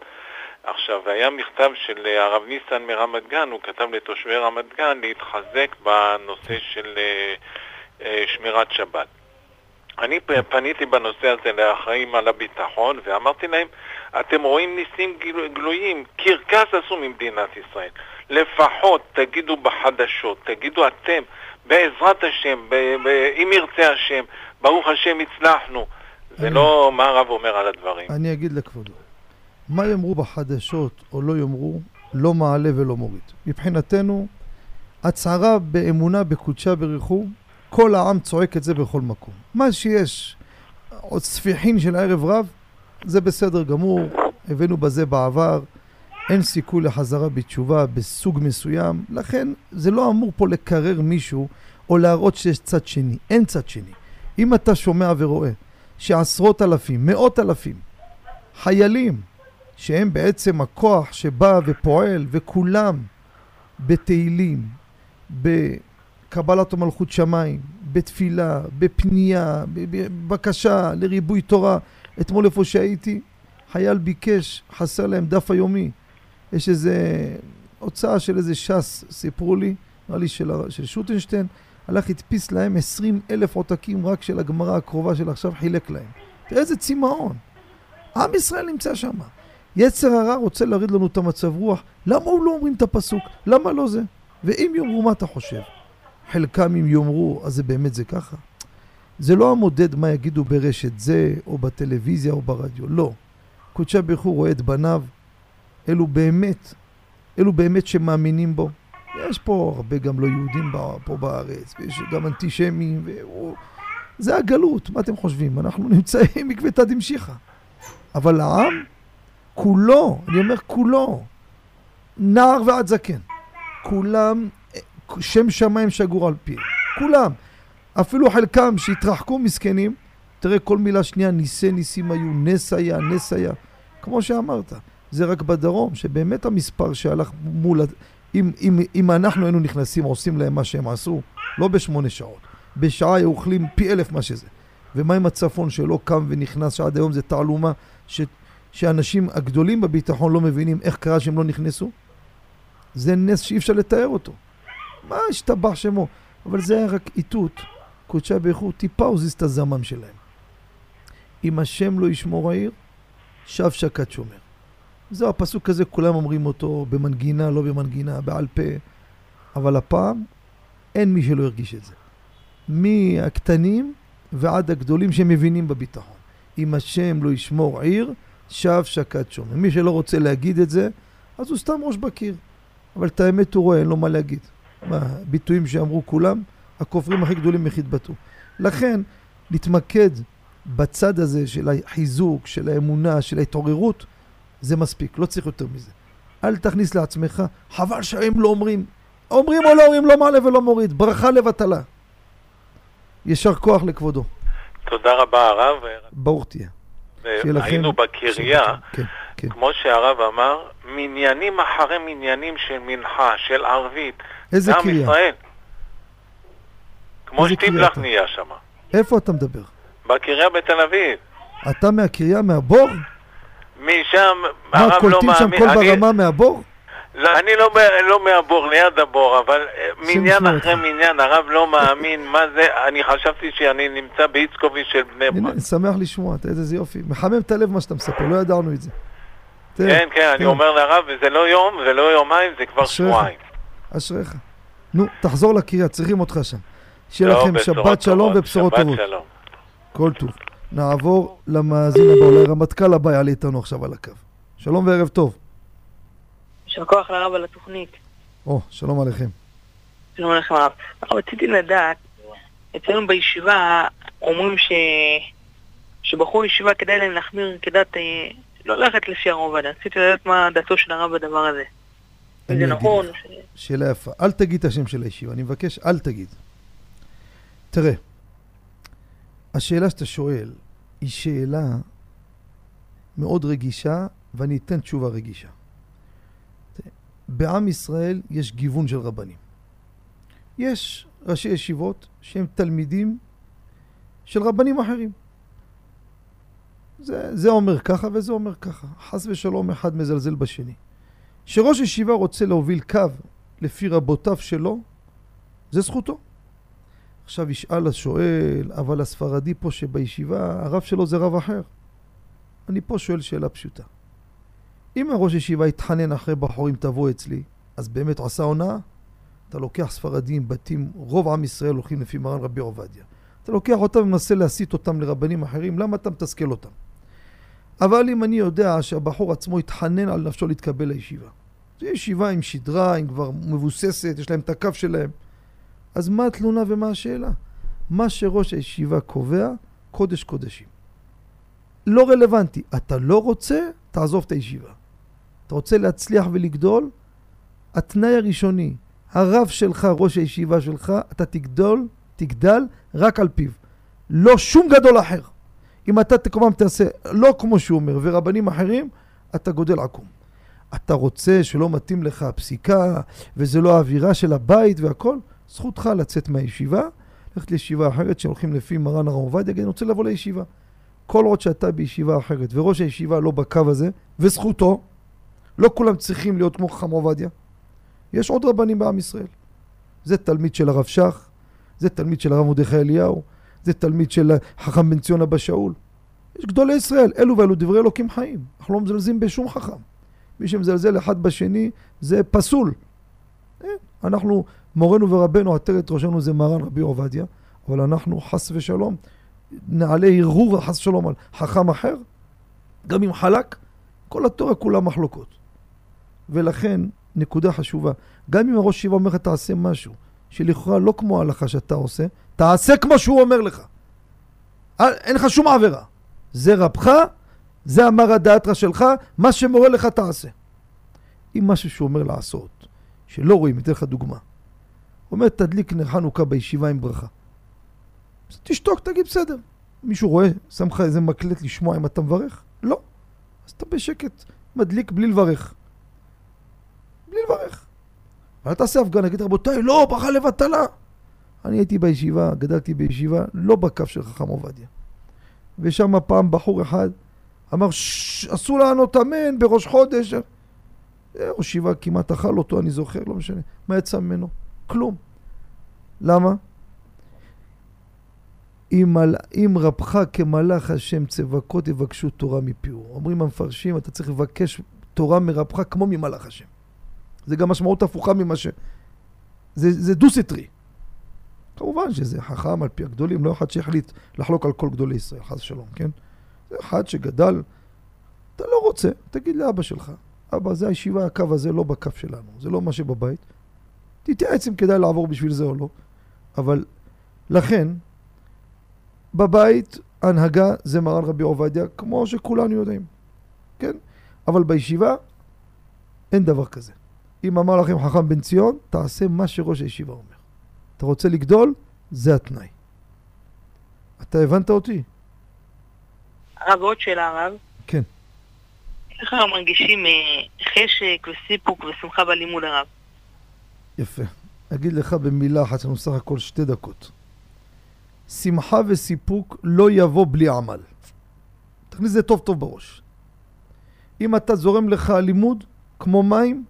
עכשיו, היה מכתב של הרב ניסן מרמת גן, הוא כתב לתושבי רמת גן להתחזק בנושא של uh, שמירת שבת. אני פניתי בנושא הזה לאחראים על הביטחון ואמרתי להם, אתם רואים ניסים גלויים, קרקס עשו ממדינת ישראל. לפחות תגידו בחדשות, תגידו אתם, בעזרת השם, ב- ב- אם ירצה השם, ברוך השם הצלחנו. זה אני- לא מה הרב אומר על הדברים. אני אגיד לכבודו, מה יאמרו בחדשות או לא יאמרו, לא מעלה ולא מוריד. מבחינתנו, הצהרה באמונה בקודשה בריחו, כל העם צועק את זה בכל מקום. מה שיש, עוד ספיחין של ערב רב, זה בסדר גמור, הבאנו בזה בעבר, אין סיכוי לחזרה בתשובה בסוג מסוים, לכן זה לא אמור פה לקרר מישהו או להראות שיש צד שני, אין צד שני. אם אתה שומע ורואה שעשרות אלפים, מאות אלפים, חיילים, שהם בעצם הכוח שבא ופועל, וכולם בתהילים, בקבלת מלכות שמיים, בתפילה, בפנייה, בבקשה לריבוי תורה. אתמול איפה שהייתי, חייל ביקש, חסר להם דף היומי. יש איזה הוצאה של איזה ש"ס, סיפרו לי, נראה לי של, של שוטנשטיין, הלך הדפיס להם 20 אלף עותקים רק של הגמרא הקרובה של עכשיו, חילק להם. תראה איזה צמאון. עם ישראל נמצא שם. יצר הרע רוצה להוריד לנו את המצב רוח, למה הוא לא אומרים את הפסוק? למה לא זה? ואם יאמרו, מה אתה חושב? חלקם אם יאמרו, אז זה באמת זה ככה? זה לא המודד מה יגידו ברשת זה, או בטלוויזיה, או ברדיו, לא. קודשא ברוך הוא רואה את בניו, אלו באמת, אלו באמת שמאמינים בו. יש פה הרבה גם לא יהודים פה בארץ, ויש גם אנטישמים, והוא... זה הגלות, מה אתם חושבים? אנחנו נמצאים מקוותה דמשיחא. אבל העם, כולו, אני אומר כולו, נער ועד זקן, כולם, שם שמיים שגור על פיהם, כולם. אפילו חלקם שהתרחקו מסכנים, תראה כל מילה שנייה, ניסי ניסים היו, נס היה, נס היה. כמו שאמרת, זה רק בדרום, שבאמת המספר שהלך מול... אם, אם, אם אנחנו היינו נכנסים, עושים להם מה שהם עשו, לא בשמונה שעות, בשעה היו אוכלים פי אלף מה שזה. ומה עם הצפון שלא קם ונכנס, שעד היום זה תעלומה, ש, שאנשים הגדולים בביטחון לא מבינים איך קרה שהם לא נכנסו? זה נס שאי אפשר לתאר אותו. מה השתבח שמו? אבל זה היה רק איתות, קודשה באיכות, טיפה הוזיז את הזמם שלהם. אם השם לא ישמור העיר, שב שקד שומר. זהו, הפסוק הזה, כולם אומרים אותו במנגינה, לא במנגינה, בעל פה, אבל הפעם אין מי שלא הרגיש את זה. מהקטנים ועד הגדולים שמבינים בביטחון. אם השם לא ישמור עיר, שב שקד שומר. מי שלא רוצה להגיד את זה, אז הוא סתם ראש בקיר. אבל את האמת הוא רואה, אין לו מה להגיד. מה, ביטויים שאמרו כולם, הכופרים הכי גדולים איך יתבטאו. לכן, להתמקד בצד הזה של החיזוק, של האמונה, של ההתעוררות, זה מספיק, לא צריך יותר מזה. אל תכניס לעצמך, חבל שהם לא אומרים. אומרים או לא אומרים, לא מעלה ולא מוריד, ברכה לבטלה. יישר כוח לכבודו. תודה רבה הרב. ברוך תהיה. היינו בקריה, כן, כן. כמו שהרב אמר, מניינים אחרי מניינים של מנחה, של ערבית. איזה עם קריה? ישראל. כמו איזה קריה שטיפלח אתה? נהיה שם. איפה אתה מדבר? בקריה בתל אביב. אתה מהקריה, מהבור? משם, מה, הרב לא קולטים שם מאמין. קול ברמה מהבור? לא, אני לא, לא מהבור, ליד הבור, אבל אה, מניין אחרי. מניין, הרב לא מאמין מה זה, אני חשבתי שאני נמצא באיצקוביץ' של בני ברק. אני שמח לשמוע, איזה יופי. מחמם את הלב מה שאתה מספר, לא ידענו את זה. כן, כן, אני. אומר לרב, וזה לא יום ולא יומיים, זה כבר. שבועיים. אשריך. נו, תחזור לקריה, צריכים אותך שם. שיהיה לא, לכם שבת שלום טובות, ובשורות שבת טובות. שלום. כל טוב. נעבור למאזין הבא, אולי רמטכ"ל הבא יעלה איתנו עכשיו על הקו. שלום וערב טוב. יישר כוח לרב על התוכנית. או, שלום עליכם. שלום עליכם הרב. רציתי לדעת, אצלנו בישיבה אומרים ש... שבחור ישיבה כדאי להם להחמיר כדת, אה, לא ללכת לפי הרובד. רציתי לדעת מה דעתו של הרב בדבר הזה. זה נכון, לך. שאלה יפה. אל תגיד את השם של הישיבה, אני מבקש, אל תגיד. תראה, השאלה שאתה שואל היא שאלה מאוד רגישה, ואני אתן תשובה רגישה. בעם ישראל יש גיוון של רבנים. יש ראשי ישיבות שהם תלמידים של רבנים אחרים. זה, זה אומר ככה וזה אומר ככה. חס ושלום אחד מזלזל בשני. שראש ישיבה רוצה להוביל קו לפי רבותיו שלו, זה זכותו. עכשיו ישאל השואל, אבל הספרדי פה שבישיבה, הרב שלו זה רב אחר. אני פה שואל שאלה פשוטה. אם הראש ישיבה יתחנן אחרי בחורים תבוא אצלי, אז באמת עשה הונאה? אתה לוקח ספרדים, בתים, רוב עם ישראל הולכים לפי מרן רבי עובדיה. אתה לוקח אותם ומנסה להסיט אותם לרבנים אחרים, למה אתה מתסכל אותם? אבל אם אני יודע שהבחור עצמו התחנן על נפשו להתקבל לישיבה, זו ישיבה עם שדרה, עם כבר מבוססת, יש להם את הקו שלהם, אז מה התלונה ומה השאלה? מה שראש הישיבה קובע, קודש קודשים. לא רלוונטי. אתה לא רוצה, תעזוב את הישיבה. אתה רוצה להצליח ולגדול, התנאי הראשוני, הרב שלך, ראש הישיבה שלך, אתה תגדול, תגדל רק על פיו. לא שום גדול אחר. אם אתה כמובן תעשה לא כמו שהוא אומר, ורבנים אחרים, אתה גודל עקום. אתה רוצה שלא מתאים לך הפסיקה, וזה לא האווירה של הבית והכל, זכותך לצאת מהישיבה, ללכת לישיבה אחרת שהולכים לפי מרן הרב עובדיה, אני רוצה לבוא לישיבה. כל עוד שאתה בישיבה אחרת, וראש הישיבה לא בקו הזה, וזכותו, לא כולם צריכים להיות כמו חכם עובדיה. יש עוד רבנים בעם ישראל. זה תלמיד של הרב שך, זה תלמיד של הרב מרדכי אליהו, זה תלמיד של חכם בן ציון אבא שאול. יש גדולי ישראל, אלו ואלו דברי אלוקים חיים. אנחנו לא מזלזלים בשום חכם. מי שמזלזל אחד בשני זה פסול. אה, אנחנו, מורנו ורבנו, עטרת ראשנו זה מרן רבי עובדיה, אבל אנחנו חס ושלום נעלה הרהור חס ושלום על חכם אחר, גם אם חלק, כל התורה כולה מחלוקות. ולכן, נקודה חשובה, גם אם הראש ישיבה אומר לך תעשה משהו, שלכאורה לא כמו ההלכה שאתה עושה, תעשה כמו שהוא אומר לך. אין לך שום עבירה. זה רבך, זה אמר הדאתרא שלך, מה שמורה לך תעשה. אם משהו שהוא אומר לעשות, שלא רואים, אתן לך דוגמה. אומר, תדליק נר חנוכה בישיבה עם ברכה. אז תשתוק, תגיד בסדר. מישהו רואה, שם לך איזה מקלט לשמוע אם אתה מברך? לא. אז אתה בשקט, מדליק בלי לברך. בלי לברך. ואל תעשה הפגנה, תגיד רבותיי, לא, ברכה לבטלה. אני הייתי בישיבה, גדלתי בישיבה, לא בקו של חכם עובדיה. ושם פעם בחור אחד אמר, אסור לענות אמן בראש חודש. ראש ישיבה כמעט אכל אותו, אני זוכר, לא משנה. מה יצא ממנו? כלום. למה? אם, על, אם רבך כמלאך השם צבקות תבקשו תורה מפיהו. אומרים המפרשים, אתה צריך לבקש תורה מרבך כמו ממלאך השם. זה גם משמעות הפוכה ממה ש... זה, זה דו-סטרי. כמובן שזה חכם על פי הגדולים, לא אחד שהחליט לחלוק על כל גדולי ישראל, חס ושלום, כן? זה אחד שגדל, אתה לא רוצה, תגיד לאבא שלך, אבא, זה הישיבה, הקו הזה לא בקו שלנו, זה לא מה שבבית. תתייעץ אם כדאי לעבור בשביל זה או לא. אבל לכן, בבית הנהגה זה מרן רבי עובדיה, כמו שכולנו יודעים, כן? אבל בישיבה אין דבר כזה. אם אמר לכם חכם בן ציון, תעשה מה שראש הישיבה אומר. אתה רוצה לגדול? זה התנאי. אתה הבנת אותי? הרב, עוד שאלה, הרב. כן. איך אנחנו מרגישים אה, חשק וסיפוק ושמחה בלימוד הרב? יפה. אגיד לך במילה אחת, יש לנו סך הכל שתי דקות. שמחה וסיפוק לא יבוא בלי עמל. תכניס את זה טוב טוב בראש. אם אתה זורם לך לימוד כמו מים,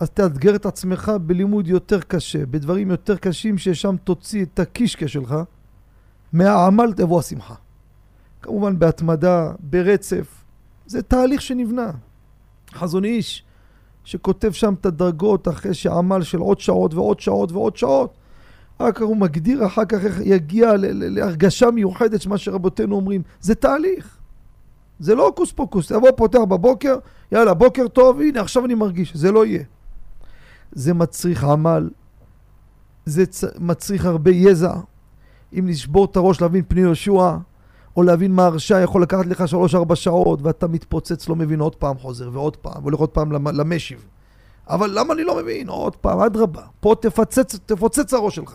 אז תאתגר את עצמך בלימוד יותר קשה, בדברים יותר קשים ששם תוציא את הקישקע שלך, מהעמל תבוא השמחה. כמובן בהתמדה, ברצף, זה תהליך שנבנה. חזון איש, שכותב שם את הדרגות אחרי שעמל של עוד שעות ועוד שעות ועוד שעות, אחר כך הוא מגדיר אחר כך איך יגיע להרגשה מיוחדת שמה שרבותינו אומרים. זה תהליך. זה לא הוקוס פוקוס. תבוא פותח בבוקר, יאללה, בוקר טוב, הנה עכשיו אני מרגיש. זה לא יהיה. זה מצריך עמל, זה צ... מצריך הרבה יזע. אם לשבור את הראש להבין פני יהושע, או להבין מה הרשע יכול לקחת לך שלוש-ארבע שעות, ואתה מתפוצץ, לא מבין, עוד פעם חוזר, ועוד פעם, והולך עוד פעם למשיב. אבל למה אני לא מבין? עוד פעם, אדרבה. פה תפצץ, תפוצץ הראש שלך.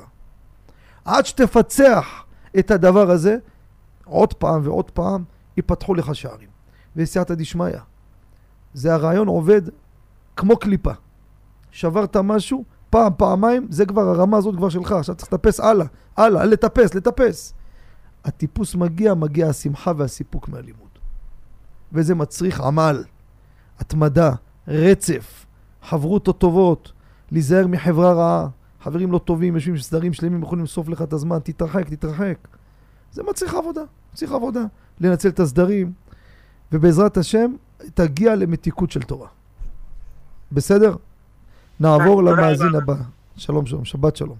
עד שתפצח את הדבר הזה, עוד פעם ועוד פעם, ייפתחו לך שערים. וסייעתא דשמיא. זה הרעיון עובד כמו קליפה. שברת משהו, פעם, פעמיים, זה כבר, הרמה הזאת כבר שלך, עכשיו צריך לטפס הלאה, הלאה, לטפס, לטפס. הטיפוס מגיע, מגיע השמחה והסיפוק מהלימוד. וזה מצריך עמל, התמדה, רצף, חברותות טובות, להיזהר מחברה רעה. חברים לא טובים, יושבים סדרים שלמים, יכולים לסוף לך את הזמן, תתרחק, תתרחק. זה מצריך עבודה, מצריך עבודה. לנצל את הסדרים, ובעזרת השם תגיע למתיקות של תורה. בסדר? נעבור למאזין הבא. שלום שלום, שבת שלום.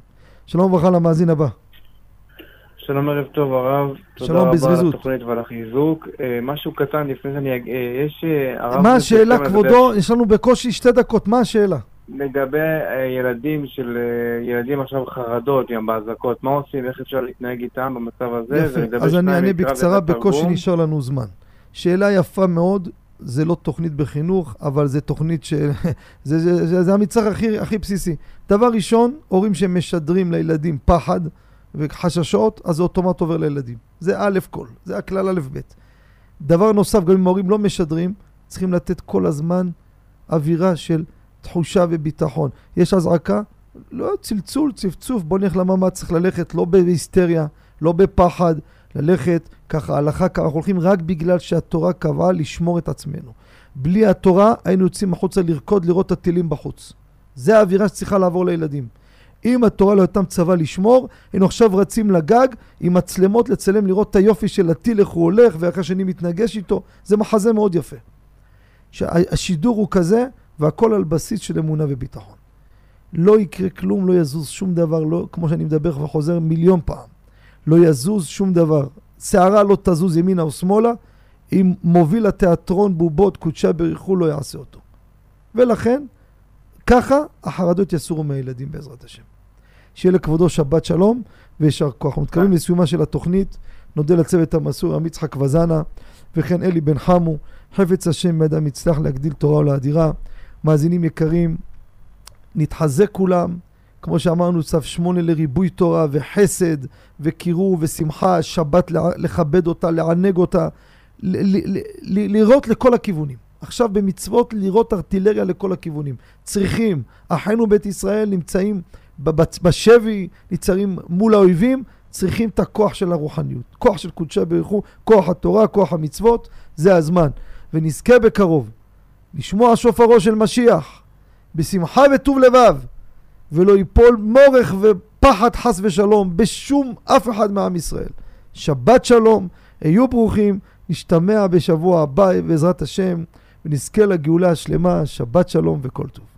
שלום וברכה למאזין הבא. שלום ערב טוב הרב, שלום תודה רבה על בזריזות. התוכנית ועל החיזוק. אה, משהו קטן לפני שאני אג... אה, יש... אה, מה השאלה כבודו? יש לנו בקושי שתי דקות, מה השאלה? לגבי ילדים של... ילדים עכשיו חרדות עם באזעקות, מה עושים, איך אפשר להתנהג איתם במצב הזה? יפה, אז אני אענה בקצרה, בקושי. נשאר לנו זמן. שאלה יפה מאוד, זה לא תוכנית בחינוך, אבל זה תוכנית ש... זה, זה, זה, זה המצרך הכי, הכי בסיסי. דבר ראשון, הורים שמשדרים לילדים פחד וחששות, אז זה אוטומט עובר לילדים. זה א' כל, זה הכלל א' ב'. דבר נוסף, גם אם ההורים לא משדרים, צריכים לתת כל הזמן אווירה של תחושה וביטחון. יש אזעקה, לא צלצול, צפצוף, בוא נלך לממ"ד, צריך ללכת לא בהיסטריה, לא בפחד, ללכת ככה, הלכה, ככה, אנחנו הולכים רק בגלל שהתורה קבעה לשמור את עצמנו. בלי התורה היינו יוצאים החוצה לרקוד, לראות את הטילים בחוץ. זה האווירה שצריכה לעבור לילדים. אם התורה לא הייתה מצווה לשמור, היינו עכשיו רצים לגג עם מצלמות לצלם, לראות את היופי של הטיל, איך הוא הולך, ואיך השני מתנגש איתו. זה מחזה מאוד יפה. שהשידור הוא כזה, והכל על בסיס של אמונה וביטחון. לא יקרה כלום, לא יזוז שום דבר, לא, כמו שאני מדבר וחוזר מיליון פעם. לא יזוז שום דבר. שערה לא תזוז ימינה או שמאלה, אם מוביל התיאטרון בובות קודשה בריחו לא יעשה אותו. ולכן, ככה החרדות יסורו מהילדים בעזרת השם. שיהיה לכבודו שבת שלום ויישר כוח. אנחנו מתקרבים לסיומה של התוכנית. נודה לצוות המסור, עמי יצחק וזנה, וכן אלי בן חמו. חפץ השם בידם יצלח להגדיל תורה ולאדירה. מאזינים יקרים, נתחזק כולם. כמו שאמרנו, צו שמונה לריבוי תורה וחסד וקירוב ושמחה, שבת לכבד אותה, לענג אותה, ל- ל- ל- לראות לכל הכיוונים. עכשיו במצוות לראות ארטילריה לכל הכיוונים. צריכים, אחינו בית ישראל נמצאים בשבי, נמצאים מול האויבים, צריכים את הכוח של הרוחניות. כוח של קודשי ברכו, כוח התורה, כוח המצוות, זה הזמן. ונזכה בקרוב לשמוע שופרו של משיח, בשמחה וטוב לבב. ולא ייפול מורך ופחד חס ושלום בשום אף אחד מעם ישראל. שבת שלום, היו ברוכים, נשתמע בשבוע הבא בעזרת השם, ונזכה לגאולה השלמה, שבת שלום וכל טוב.